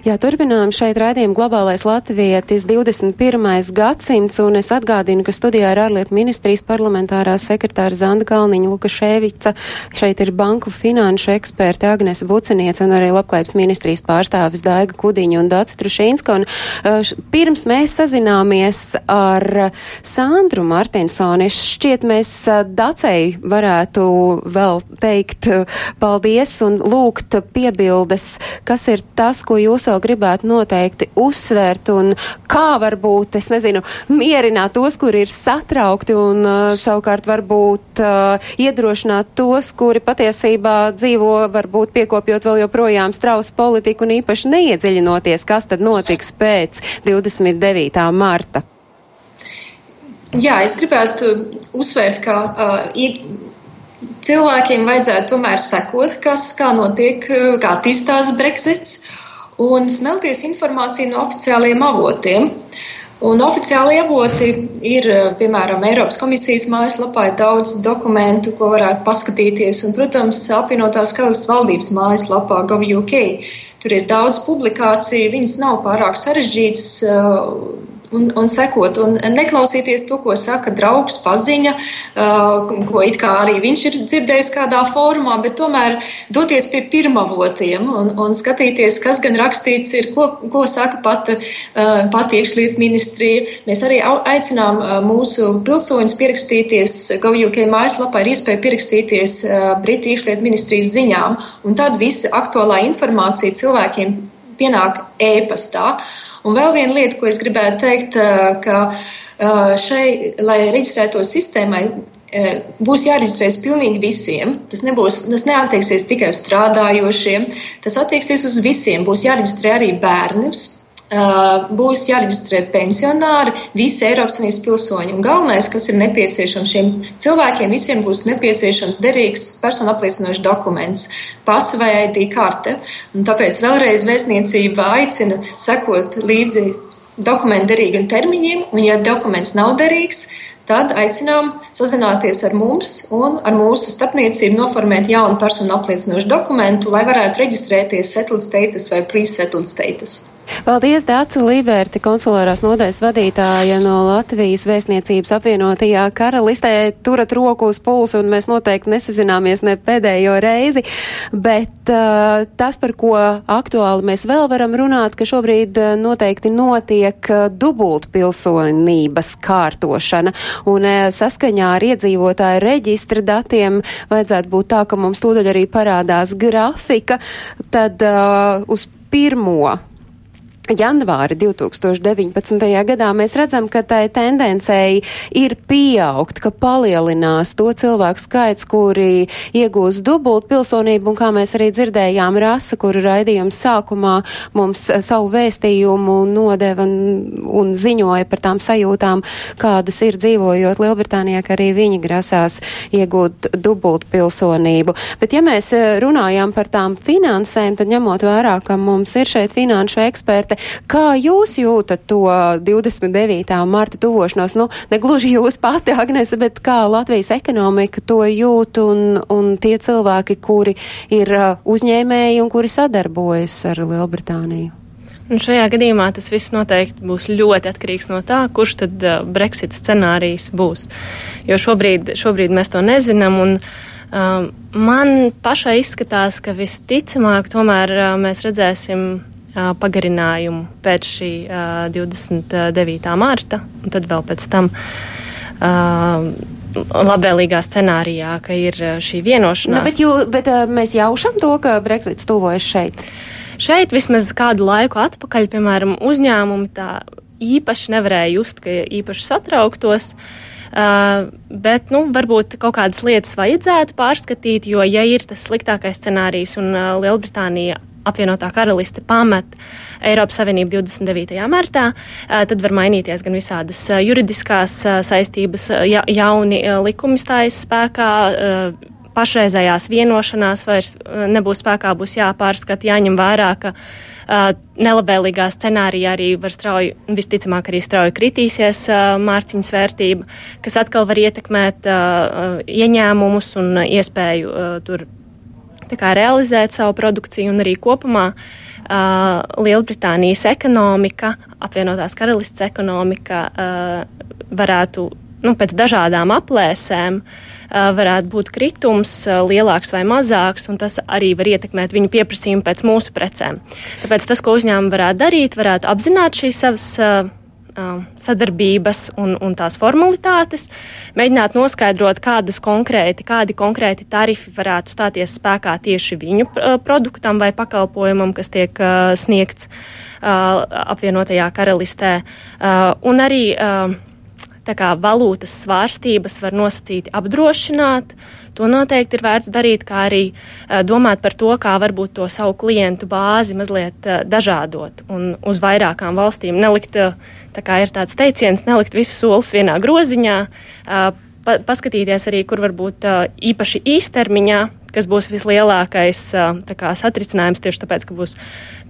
Jā, turpinām šeit raidījumu globālais latvietis 21. gadsimts, un es atgādinu, ka studijā ir ārlietu ministrijas parlamentārā sekretāra Zanda Kalniņa Lukaševica, šeit ir banku finanšu eksperti Agnese Buciniec un arī labklājības ministrijas pārstāvis Daiga Kudiņa un Dācis Trušīnska. Un uh, pirms mēs sazināmies ar Sandru Martinsoni, šķiet mēs uh, Dacei varētu vēl teikt uh, paldies un lūgt piebildes, kas ir tas, ko jūs vēl gribētu noteikti uzsvērt un kā varbūt, es nezinu, mierināt tos, kuri ir satraukti un uh, savukārt varbūt uh, iedrošināt tos, kuri patiesībā dzīvo, varbūt piekopjot vēl joprojām strausu politiku un īpaši neiedziļinoties, kas tad notiks pēc 29. marta. Jā, es gribētu uzsvērt, ka uh, cilvēkiem vajadzētu tomēr sekot, kas, kā notiek, uh, kā attīstās Brexits un smelties informāciju no oficiālajiem avotiem. Un oficiāli avoti ir, piemēram, Eiropas komisijas mājaslapā ir daudz dokumentu, ko varētu paskatīties, un, protams, apvienotās karalistas valdības mājaslapā GovUK. Tur ir daudz publikāciju, viņas nav pārāk sarežģītas, un, un sekot, un neklausīties to, ko saka draugs, paziņa, uh, ko it kā arī viņš ir dzirdējis kādā formā, bet tomēr doties pie pirmavotiem un, un skatīties, kas gan rakstīts ir, ko, ko saka pat, uh, pat iekšliet ministrija. Mēs arī aicinām uh, mūsu pilsoņus pierakstīties, GovUK mājaslapā ir iespēja pierakstīties Britu iekšliet ministrijas ziņām, un tad visa aktuālā informācija cilvēkiem pienāk ēpastā. Un vēl viena lieta, ko es gribētu teikt, ka šai, lai reģistrētos sistēmai, būs jāreģistrējas pilnīgi visiem. Tas, nebūs, tas neattieksies tikai uz strādājošiem, tas attieksies uz visiem. Būs jāreģistrē arī bērnus, būs jāreģistrē pensionāri, visi Eiropas Savienības pilsoņi. Un galvenais, kas ir nepieciešams šiem cilvēkiem, visiem būs nepieciešams derīgs personu apliecinošs dokuments, pasa vai ID karte. Un tāpēc vēlreiz vēstniecība aicina sekot līdzi dokumentu derīgiem termiņiem, un ja dokuments nav derīgs, tad aicinām sazināties ar mums un ar mūsu starpniecību noformēt jaunu personu apliecinošu dokumentu, lai varētu reģistrēties settled status vai pre-settled status. Paldies, Dāca Liberti, konsulārās nodaļas vadītāja no Latvijas vēstniecības apvienotajā karalistē. Turat roku uz pulsu un mēs noteikti nesazināmies ne pēdējo reizi, bet uh, tas, par ko aktuāli mēs vēl varam runāt, ka šobrīd uh, noteikti notiek uh, dubult pilsonības kārtošana un uh, saskaņā ar iedzīvotāju reģistra datiem vajadzētu būt tā, ka mums tūdaļ arī parādās grafika, tad uh, uz pirmo janvāri 2019. gadā mēs redzam, ka tai tendencei ir pieaugt, ka palielinās to cilvēku skaits, kuri iegūs dubult pilsonību, un kā mēs arī dzirdējām rasa, kuru raidījums sākumā mums savu vēstījumu nodeva un, un ziņoja par tām sajūtām, kādas ir dzīvojot Lielbritānijā, ka arī viņi grasās iegūt dubult pilsonību. Bet ja mēs runājam par tām finansēm, tad ņemot vērā, ka mums ir šeit finanšu eksperti, Kā jūs jūtat to 29. marta tuvošanos? Nu, negluži jūs pati, Agnese, bet kā Latvijas ekonomika to jūt un, un tie cilvēki, kuri ir uh, uzņēmēji un kuri sadarbojas ar Lielbritāniju? Un šajā gadījumā tas viss noteikti būs ļoti atkarīgs no tā, kurš tad uh, Brexit scenārijs būs. Jo šobrīd, šobrīd mēs to nezinām. Un, um, man pašai izskatās, ka visticamāk tomēr mēs redzēsim pagarinājumu pēc šī 29. marta, un tad vēl pēc tam labvēlīgā scenārijā, ka ir šī vienošanās. Nu, bet jū, bet mēs jaušam to, ka Brexits tuvojas šeit. Šeit vismaz kādu laiku atpakaļ, piemēram, uzņēmumi tā īpaši nevarēja just, ka īpaši satrauktos. Uh, bet, nu, varbūt kaut kādas lietas vajadzētu pārskatīt, jo, ja ir tas sliktākais scenārijs un uh, Lielbritānija apvienotā karaliste pamet Eiropas Savienību 29. martā, tad var mainīties gan visādas juridiskās saistības, ja, jauni likumi stājas spēkā. Pašreizējās vienošanās vairs nebūs spēkā, būs jāpārskata, jāņem vērā, ka uh, nelabvēlīgā scenārijā arī var strauji, visticamāk, arī strauji kritīsies uh, mārciņas vērtība, kas atkal var ietekmēt uh, ieņēmumus un iespēju tur kā, realizēt savu produkciju un arī kopumā uh, Lielbritānijas ekonomika, apvienotās karalists ekonomika uh, varētu nu, pēc dažādām aplēsēm varētu būt kritums lielāks vai mazāks, un tas arī var ietekmēt viņu pieprasījumu pēc mūsu precēm. Tāpēc tas, ko uzņēmumi varētu darīt, varētu apzināt šīs savas sadarbības un, un tās formalitātes, mēģināt noskaidrot, kādas konkrēti, kādi konkrēti tarifi varētu stāties spēkā tieši viņu produktam vai pakalpojumam, kas tiek uh, sniegts uh, apvienotajā karalistē. Uh, un arī tā kā valūtas svārstības var nosacīti apdrošināt. To noteikti ir vērts darīt, kā arī uh, domāt par to, kā varbūt to savu klientu bāzi mazliet uh, dažādot un uz vairākām valstīm nelikt, uh, tā kā ir tāds teiciens, nelikt visu solis vienā groziņā, pa, paskatīties arī, kur varbūt īpaši īstermiņā kas būs vislielākais kā, satricinājums tieši tāpēc, ka būs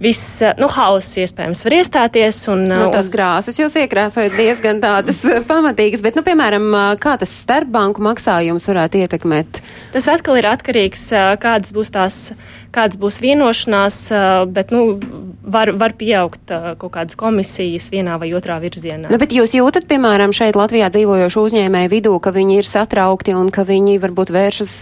viss, nu, hauss iespējams var iestāties. Un, nu, tas uz... krāsas jūs iekrāsojat diezgan tādas pamatīgas, bet, nu, piemēram, kā tas starpbanku maksājums varētu ietekmēt? Tas atkal ir atkarīgs, kādas būs tās, kādas būs vienošanās, bet, nu, var, var pieaugt kaut kādas komisijas vienā vai otrā virzienā. Nu, bet jūs jūtat, piemēram, šeit Latvijā dzīvojošu uzņēmēju vidū, ka viņi ir satraukti un ka viņi varbūt vēršas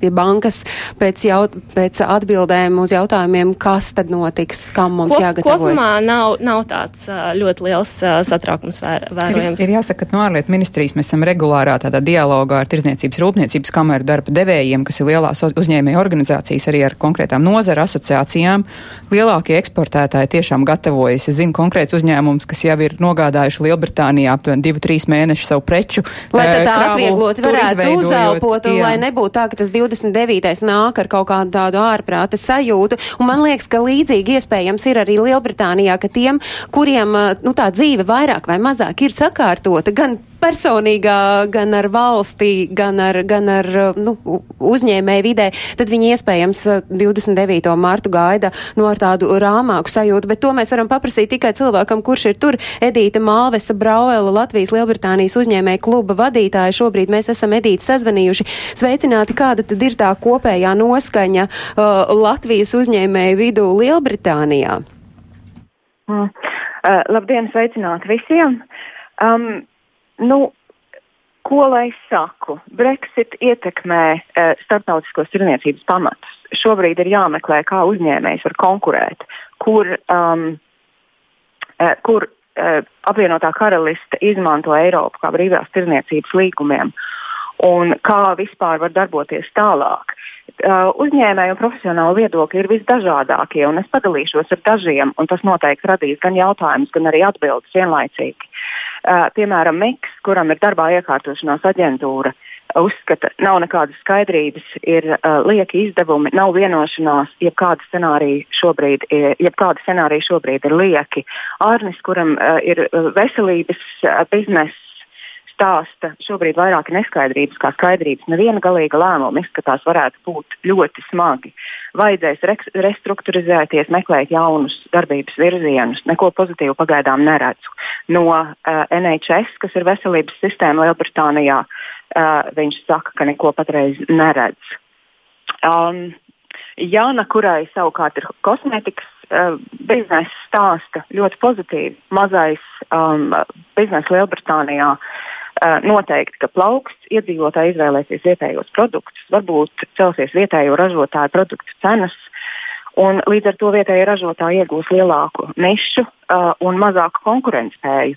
pie bankas pēc, jaut, pēc atbildēm uz jautājumiem, kas tad notiks, kam mums Kop, jāgatavojas? Kopumā nav, nav tāds ļoti liels satraukums vēr, vērojams. Ir, ir jāsaka, ka no ārlietu ministrijas mēs esam regulārā tādā dialogā ar Tirzniecības rūpniecības kameru darba devējiem, kas ir lielās uzņēmēju organizācijas arī ar konkrētām nozara asociācijām. Lielākie eksportētāji tiešām gatavojas. Es zinu konkrēts uzņēmums, kas jau ir nogādājuši Lielbritānijā aptuveni 2-3 mēnešus savu preču. Lai tā atvieglot varētu uzelpot un jā. lai nebūtu tā, ka tas 20 29. nāk ar kaut kādu tādu ārprāta sajūtu. Un man liekas, ka līdzīgi iespējams ir arī Lielbritānijā, ka tiem, kuriem nu, tā dzīve vairāk vai mazāk ir sakārtota, gan personīgā, gan ar valstī, gan ar, gan ar nu, uzņēmēju vidē, tad viņi iespējams 29. martu gaida no nu, ar tādu rāmāku sajūtu, bet to mēs varam paprasīt tikai cilvēkam, kurš ir tur. Edīta Mālvesa Brauela, Latvijas Lielbritānijas uzņēmēja kluba vadītāja. Šobrīd mēs esam Edīti sazvanījuši. Sveicināti, kāda tad ir tā kopējā noskaņa uh, Latvijas uzņēmēju vidū Lielbritānijā? Mm. Uh, labdien, sveicināti visiem! Um, Nu, ko lai saku? Brexit ietekmē uh, starptautiskos tirniecības pamatus. Šobrīd ir jāmeklē, kā uzņēmējs var konkurēt, kur, um, uh, kur uh, apvienotā karaliste izmanto Eiropu kā brīvās tirniecības līgumiem un kā vispār var darboties tālāk. Uh, uzņēmēju un profesionālu viedokļi ir visdažādākie, un es padalīšos ar dažiem, un tas noteikti radīs gan jautājumus, gan arī atbildes vienlaicīgi. Uh, piemēram, Miks, kuram ir darbā iekārtošanās aģentūra, uzskata, nav nekādas skaidrības, ir uh, lieki izdevumi, nav vienošanās, jebkāda scenārija šobrīd, jebkāda scenārija šobrīd ir lieki. Ārnis, kuram uh, ir veselības uh, bizness, stāsta šobrīd vairāk neskaidrības kā skaidrības. Neviena galīga lēmuma izskatās varētu būt ļoti smagi. Vajadzēs re restruktūrizēties, meklēt jaunus darbības virzienus. Neko pozitīvu pagaidām neredzu. No uh, NHS, kas ir veselības sistēma Lielbritānijā, uh, viņš saka, ka neko patreiz neredz. Um, Jāna, kurai savukārt ir kosmētikas uh, biznesa, stāsta ļoti pozitīvi. Mazais um, biznesa Lielbritānijā Eh, noteikti, ka plauks, iedzīvotāji izvēlēsies vietējos produktus, varbūt celsies vietējo ražotāju produktu cenas, un līdz ar to vietējie ražotāji iegūs lielāku nišu uh, un mazāku konkurētspēju.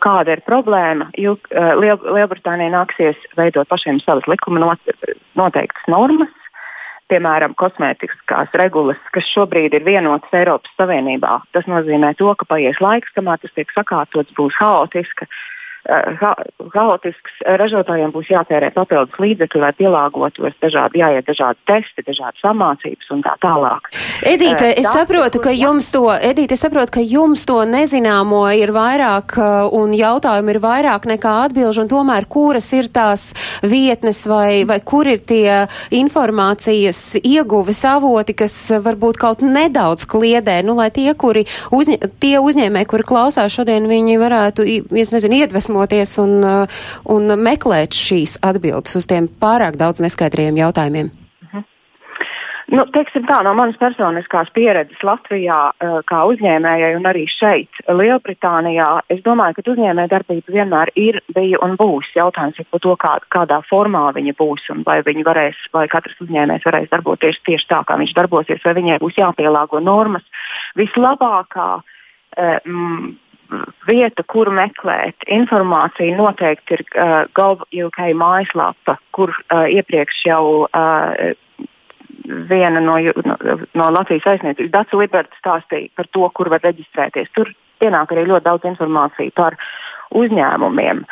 Kāda ir problēma? Ilg, uh, Liel, Lielbritānijai nāksies veidot pašiem savas likuma not, noteiktas normas, piemēram, kosmētiskās regulas, kas šobrīd ir vienotas Eiropas Savienībā. Tas nozīmē to, ka paies laiks, kamēr tas tiek sakārtots, būs haotiska. Uh, ha haotisks, eh, ražotājiem būs jātērē papildus līdzekļi, lai pielāgotos dažādi, jāiet dažādi testi, dažādas samācības un tā tālāk. Edīte, es tā, saprotu, ka jums to, Edīte, es saprotu, ka jums to nezināmo ir vairāk un jautājumi ir vairāk nekā atbilžu, un tomēr kuras ir tās vietnes vai, vai kur ir tie informācijas ieguves avoti, kas varbūt kaut nedaudz kliedē, nu, lai tie, kuri uzņē, tie uzņēmēji, kuri klausās šodien, viņi varētu, es nezinu, iedvesmot iedvesmoties un, uh, un meklēt šīs atbildes uz tiem pārāk daudz neskaidriem jautājumiem? Nu, teiksim tā, no manas personiskās pieredzes Latvijā, uh, kā uzņēmējai un arī šeit, Lielbritānijā, es domāju, ka uzņēmēja darbība vienmēr ir, bija un būs. Jautājums ir par to, kā, kādā formā viņa būs un vai, varēs, vai katrs uzņēmējs varēs darboties tieši tā, kā viņš darbosies, vai viņai būs jāpielāgo normas. Vislabākā mm, vieta, kur meklēt informāciju, noteikti ir uh, GovUK mājaslapa, kur uh, iepriekš jau uh, viena no, no, no Latvijas aizniecības Dācis Liberts stāstīja par to, kur var reģistrēties. Tur pienāk arī ļoti daudz informācijas par uzņēmumiem.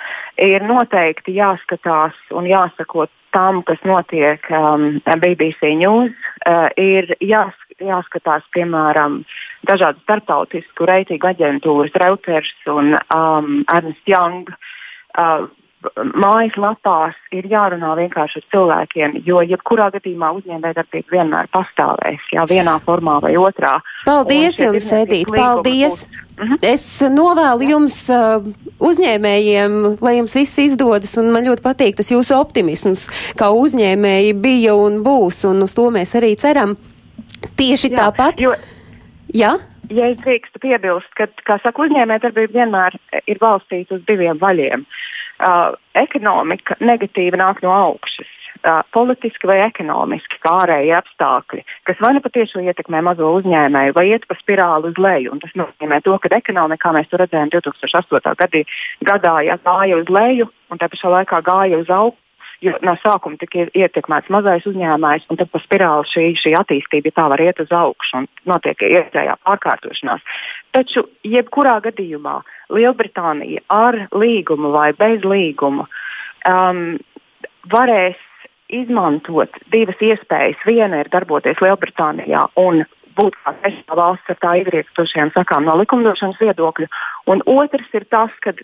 Ir noteikti jāskatās un jāsako tam, kas notiek um, BBC News. Uh, ir jās, jāskatās, piemēram, dažādu starptautisku reitingu aģentūras, Reuters un um, Ernst Young. Uh, mājaslapās ir jārunā vienkārši ar cilvēkiem, jo jebkurā gadījumā uzņēmējdarbība vienmēr pastāvēs, jā, vienā formā vai otrā. Paldies jums, Edīt, paldies! Uh -huh. Es novēlu jums uh, uzņēmējiem, lai jums viss izdodas, un man ļoti patīk tas jūsu optimisms, kā uzņēmēji bija un būs, un uz to mēs arī ceram. Tieši Jā, tāpat. Jo, Jā? Ja es drīkstu piebilst, ka, kā saka, uzņēmējdarbība vienmēr ir balstīta uz diviem vaļiem. Uh, ekonomika negatīvi nāk no augšas uh, politiski vai ekonomiski, kā ārēji apstākļi, kas vai nu patiešām ietekmē mazo uzņēmēju, vai iet pa spirāli uz leju. Un tas nozīmē to, ka ekonomikā mēs to redzējām 2008. Gadi, gadā, ja gāja uz leju un tā pašā laikā gāja uz augšu. Jo no sākuma tika ietekmēts mazais uzņēmējs, un tad pa spirāli šī, šī attīstība, ja tā var iet uz augšu, un notiek iekšējā pārkārtošanās. Taču, jebkurā gadījumā, Lielbritānija ar līgumu vai bez līgumu um, varēs izmantot divas iespējas. Viena ir darboties Lielbritānijā un būt kā trešā valsts ar tā iegriestošajām sakām no likumdošanas viedokļa. Un otrs ir tas, ka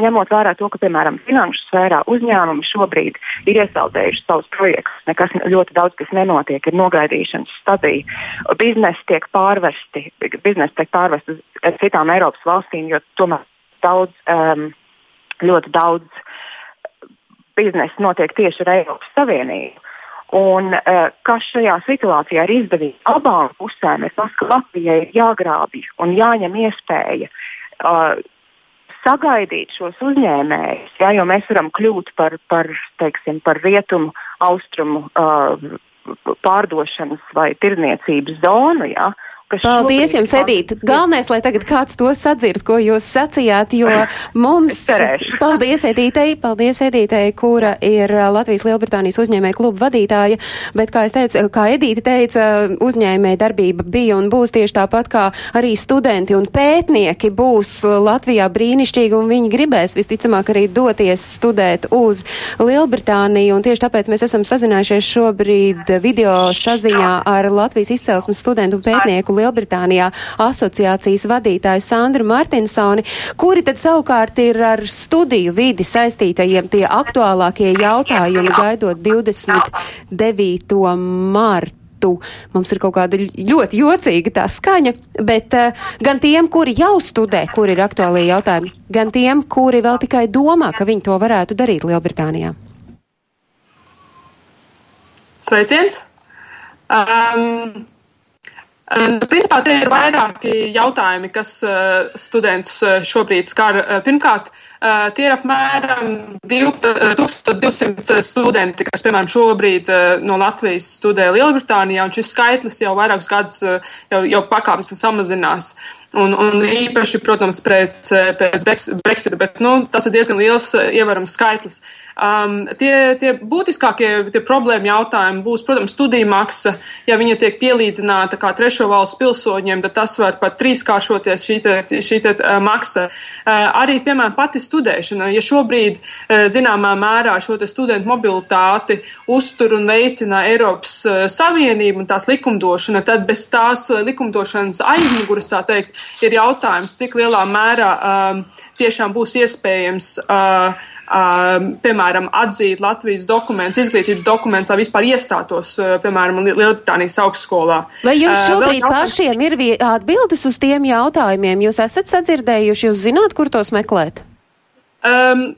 ņemot vērā to, ka, piemēram, finanšu sfērā uzņēmumi šobrīd ir iesaldējuši savus projektus, nekas ļoti daudz kas nenotiek, ir nogaidīšanas stadija. Biznesi tiek pārvesti, biznesi tiek pārvesti uz citām Eiropas valstīm, jo tomēr daudz, um, ļoti daudz biznesa notiek tieši ar Eiropas Savienību. Un, uh, kas šajā situācijā ir izdevīgi abām pusēm, ir tas, ka Latvijai ir jāgrābj un jāņem iespēja uh, sagaidīt šos uzņēmējus, ja, jo mēs varam kļūt par, par, teiksim, par rietumu, austrumu uh, pārdošanas vai tirniecības zonu. Ja, uh, Paldies jums, Edīt. Galvenais, lai tagad kāds to sadzird, ko jūs sacījāt, jo mums. Paldies, Edītei, paldies, Edītei, kura ir Latvijas Lielbritānijas uzņēmēja kluba vadītāja, bet, kā es teicu, kā Edīte teica, uzņēmēja darbība bija un būs tieši tāpat kā arī studenti un pētnieki būs Latvijā brīnišķīgi un viņi gribēs visticamāk arī doties studēt uz Lielbritāniju, un tieši tāpēc mēs esam sazinājušies šobrīd video saziņā ar Latvijas izcelsmes studentu un pētnieku Lielbritānijā asociācijas vadītāju Sandru Martinsoni, kuri tad savukārt ir ar studiju vidi saistītajiem tie aktuālākie jautājumi gaidot 29. martu mums ir kaut kāda ļoti jocīga tā skaņa, bet uh, gan tiem, kuri jau studē, kuri ir aktuālie jautājumi, gan tiem, kuri vēl tikai domā, ka viņi to varētu darīt Lielbritānijā. Sveiciens! Um, principā tie ir vairāki jautājumi, kas uh, studentus uh, šobrīd skar. Uh, pirmkārt, tie ir apmēram 1200 studenti, kas, piemēram, šobrīd no Latvijas studē Lielbritānijā, un šis skaitlis jau vairākus gadus jau, jau pakāpes samazinās. Uh, Un, un īpaši, protams, pēc, pēc Brexita, bet nu, tas ir diezgan liels ievērams skaitlis. Um, tie, tie būtiskākie tie problēma jautājumi būs, protams, studiju maksa. Ja viņa tiek pielīdzināta kā trešo valstu pilsoņiem, tad tas var pat trīskāršoties šī, te, šī te, uh, maksa. Uh, arī, piemēram, pati studēšana. Ja šobrīd uh, zināmā mērā šo studentu mobilitāti uztur un veicina Eiropas uh, Savienība un tās likumdošana, tad bez tās likumdošanas aizmuguras, tā teikt, ir jautājums, cik lielā mērā um, tiešām būs iespējams. Uh, Uh, piemēram, atzīt Latvijas dokumentus, izglītības dokumentus, lai vispār iestātos, uh, piemēram, Lielbritānijas augstskolā. Vai jums uh, šobrīd uh, pašiem ir atbildes uz tiem jautājumiem? Jūs esat sadzirdējuši, jūs zināt, kur tos meklēt? Um,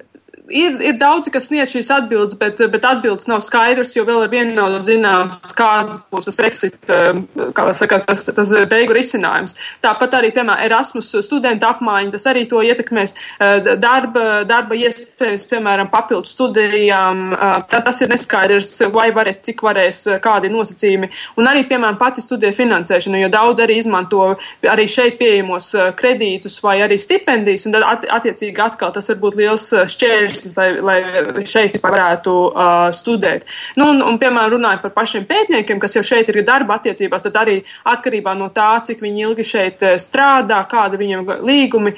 ir, ir daudzi, kas sniedz šīs atbildes, bet, bet atbildes nav skaidrs, jo vēl ar vienu nav zināms, kāds būs tas Brexit, um, kā saka, tas, tas beigu risinājums. Tāpat arī, piemēram, Erasmus studenta apmaiņa, tas arī to ietekmēs uh, darba, darba iespējas, piemēram, papildu studijām. Uh, tas, tas ir neskaidrs, vai varēs, cik varēs, uh, kādi nosacījumi. Un arī, piemēram, pati studija finansēšanu, jo daudz arī izmanto arī šeit pieejamos kredītus vai arī stipendijas, un tad at, attiecīgi atkal tas var būt liels šķērs mērķis, lai, lai šeit vispār varētu uh, studēt. Nu, un, un, piemēram, runājot par pašiem pētniekiem, kas jau šeit ir darba attiecībās, tad arī atkarībā no tā, cik viņi ilgi šeit strādā, kāda viņiem līgumi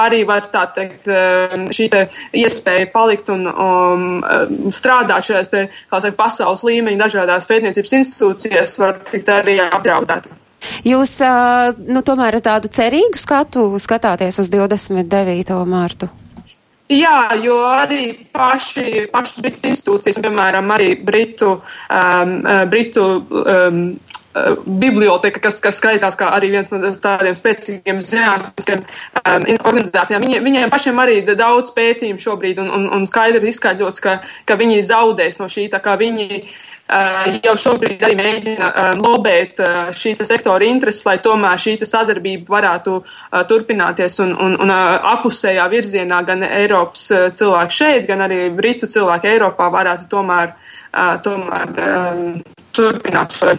arī var tā teikt, šī te iespēja palikt un um, strādāt šajās te, saka, pasaules līmeņa dažādās pētniecības institūcijās, var tikt arī apdraudēta. Jūs nu, tomēr ar tādu cerīgu skatu skatāties uz 29. mārtu? Jā, jo arī paši, paši Britu institūcijas, piemēram, arī Britu, um, Britu um, biblioteka, kas, kas skaitās kā arī viens no tādiem spēcīgiem zinātniskiem um, organizācijām. Viņiem, viņiem pašiem arī daudz pētījumu šobrīd un, un, un skaidri izskaidros, ka, ka viņi zaudēs no šī, tā kā viņi uh, jau šobrīd arī mēģina uh, lobēt uh, šī sektora intereses, lai tomēr šī sadarbība varētu turpināties un, un, un apusējā virzienā gan Eiropas cilvēki šeit, gan arī Britu cilvēki Eiropā varētu tomēr, tomēr turpināt šo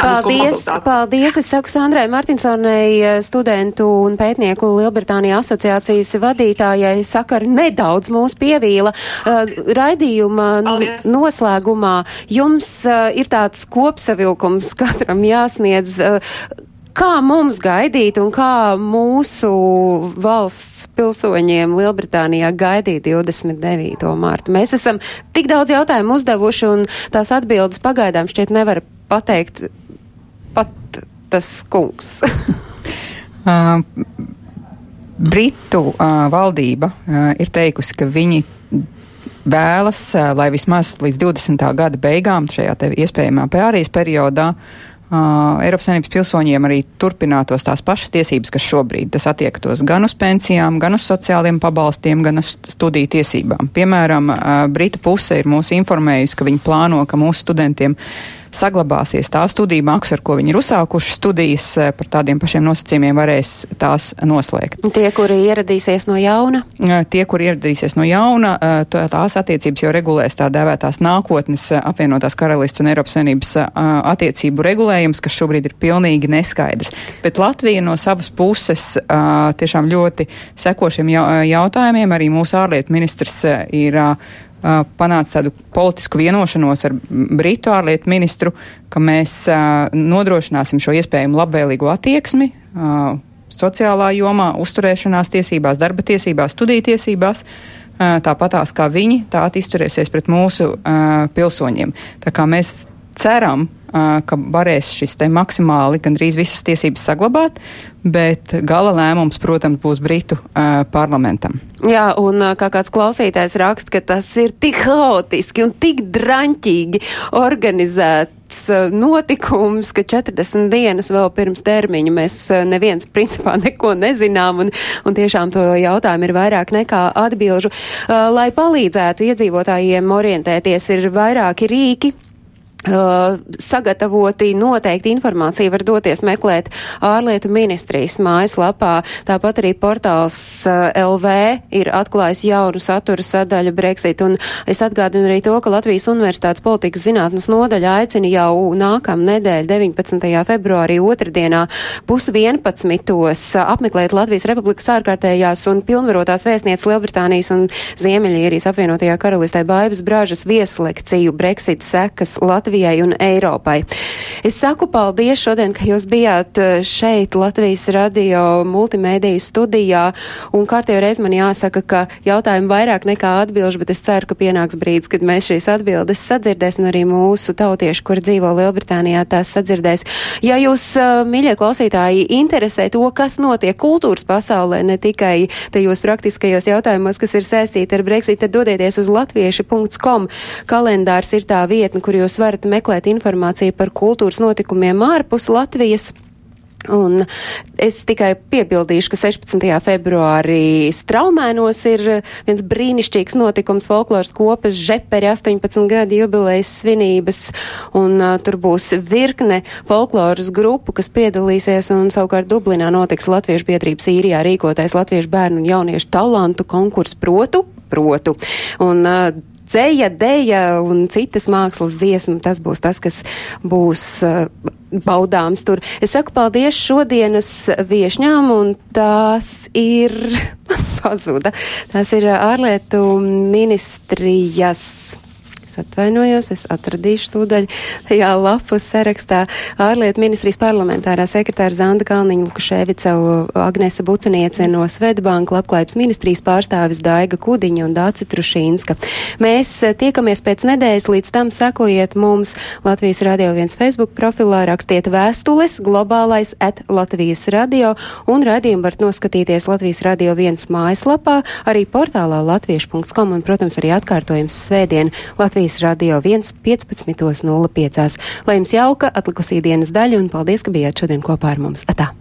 Paldies, paldies. Es saku Sandrai Martinsonai, eh, studentu un pētnieku Lielbritānija asociācijas vadītājai, sakar nedaudz mūs pievīla. Uh, raidījuma paldies. noslēgumā jums uh, ir tāds kopsavilkums katram jāsniedz. Kā mums gaidīt un kā mūsu valsts pilsoņiem Lielbritānijā gaidīt 29. mārtu? Mēs esam tik daudz jautājumu uzdevuši un tās atbildes pagaidām šķiet nevar pateikt pat tas kungs? *laughs* uh, Britu uh, valdība uh, ir teikusi, ka viņi vēlas, uh, lai vismaz līdz 20. gada beigām šajā iespējamā pārējais periodā Uh, Eiropas Savienības pilsoņiem arī turpinātos tās pašas tiesības, kas šobrīd tas attiektos gan uz pensijām, gan uz sociāliem pabalstiem, gan uz studiju tiesībām. Piemēram, uh, Britu puse ir mūs informējusi, ka viņi plāno, ka mūsu studentiem saglabāsies tā studiju maksa, ar ko viņi ir uzsākuši studijas, eh, par tādiem pašiem nosacījumiem varēs tās noslēgt. Tie, kuri ieradīsies no jauna? Eh, tie, kuri ieradīsies no jauna, eh, tās attiecības jau regulēs tā dēvētās nākotnes apvienotās karalists un Eiropas Savienības attiecību regulējums, kas šobrīd ir pilnīgi neskaidrs. Bet Latvija no savas puses tiešām ļoti seko šiem jautājumiem. Arī mūsu ārlietu ministrs ir panāca tādu politisku vienošanos ar Britu ārlietu ministru, ka mēs nodrošināsim šo iespējamu labvēlīgo attieksmi sociālā jomā, uzturēšanās tiesībās, darba tiesībās, studiju tiesībās. Tāpatās kā viņi, tā izturēsies pret mūsu uh, pilsoņiem. Tā kā mēs ceram, ka varēs šis te maksimāli gandrīz visas tiesības saglabāt, bet gala lēmums, protams, būs Britu uh, parlamentam. Jā, un kā kāds klausītājs raksta, ka tas ir tik haotiski un tik draņķīgi organizēts notikums, ka 40 dienas vēl pirms termiņa mēs neviens principā *laughs* neko nezinām, un, un tiešām to jautājumu ir vairāk nekā atbilžu. Lai palīdzētu iedzīvotājiem orientēties, ir vairāki rīki, sagatavoti noteikti informācija var doties meklēt ārlietu ministrijas mājaslapā. Tāpat arī portāls LV ir atklājis jaunu satura sadaļu Brexit. Un es atgādinu arī to, ka Latvijas Universitātes politikas zinātnes nodaļa aicina jau nākam nedēļ 19. februārī otrdienā pus 11. apmeklēt Latvijas Republikas ārkārtējās un pilnvarotās vēstnieces Lielbritānijas un Ziemeļīrijas apvienotajā karalistē Baibas Brāžas vieslekciju Brexit sekas Latvijas. Latvijai un Eiropai. Es saku paldies šodien, ka jūs bijāt eh, šeit Latvijas radio multimēdiju studijā, un kārtējo reizi man jāsaka, ka jautājumi vairāk nekā atbilžu, bet es ceru, ka pienāks brīdis, kad mēs šīs atbildes sadzirdēsim, un arī mūsu tautieši, kur dzīvo Lielbritānijā, tās sadzirdēs. Ja jūs, eh, mīļie klausītāji, interesē to, kas notiek kultūras pasaulē, ne tikai tajos praktiskajos jautājumos, kas ir saistīti ar Brexit, tad dodieties uz latvieši.com. Kalendārs ir tā vietne, kur jūs varat varat meklēt informāciju par kultūras notikumiem ārpus Latvijas. Un es tikai piebildīšu, ka 16. februārī Straumēnos ir viens brīnišķīgs notikums folkloras kopas Žeperi 18 gadu jubilejas svinības, un uh, tur būs virkne folkloras grupu, kas piedalīsies, un savukārt Dublinā notiks Latviešu biedrības īrijā rīkotais Latviešu bērnu un jauniešu talantu konkursu protu. Protu. Un, uh, dzēja, dēja un citas mākslas dziesma, tas būs tas, kas būs uh, baudāms tur. Es saku paldies šodienas viešņām, un tās ir *laughs* pazuda. Tās ir ārlietu ministrijas Es atvainojos, es atradīšu tūdaļ tajā lapu sarakstā. Ārlietu ministrijas parlamentārā sekretāra Zanda Kalniņa Lukaševica, Agnese Buceniece no Svedbanka, labklājības ministrijas pārstāvis Daiga Kudiņa un Dāci Trušīnska. Mēs eh, tiekamies pēc nedēļas, līdz tam sekojiet mums Latvijas Radio 1 Facebook profilā, rakstiet vēstules globālais at Latvijas radio un radījumu varat noskatīties Latvijas Radio 1 mājaslapā, arī portālā latviešu.com un, protams, arī atkārtojums svētdien Latvijas Radio 1 15.05. Lai jums jauka atlikusī dienas daļa un paldies, ka bijāt šodien kopā ar mums. Atā!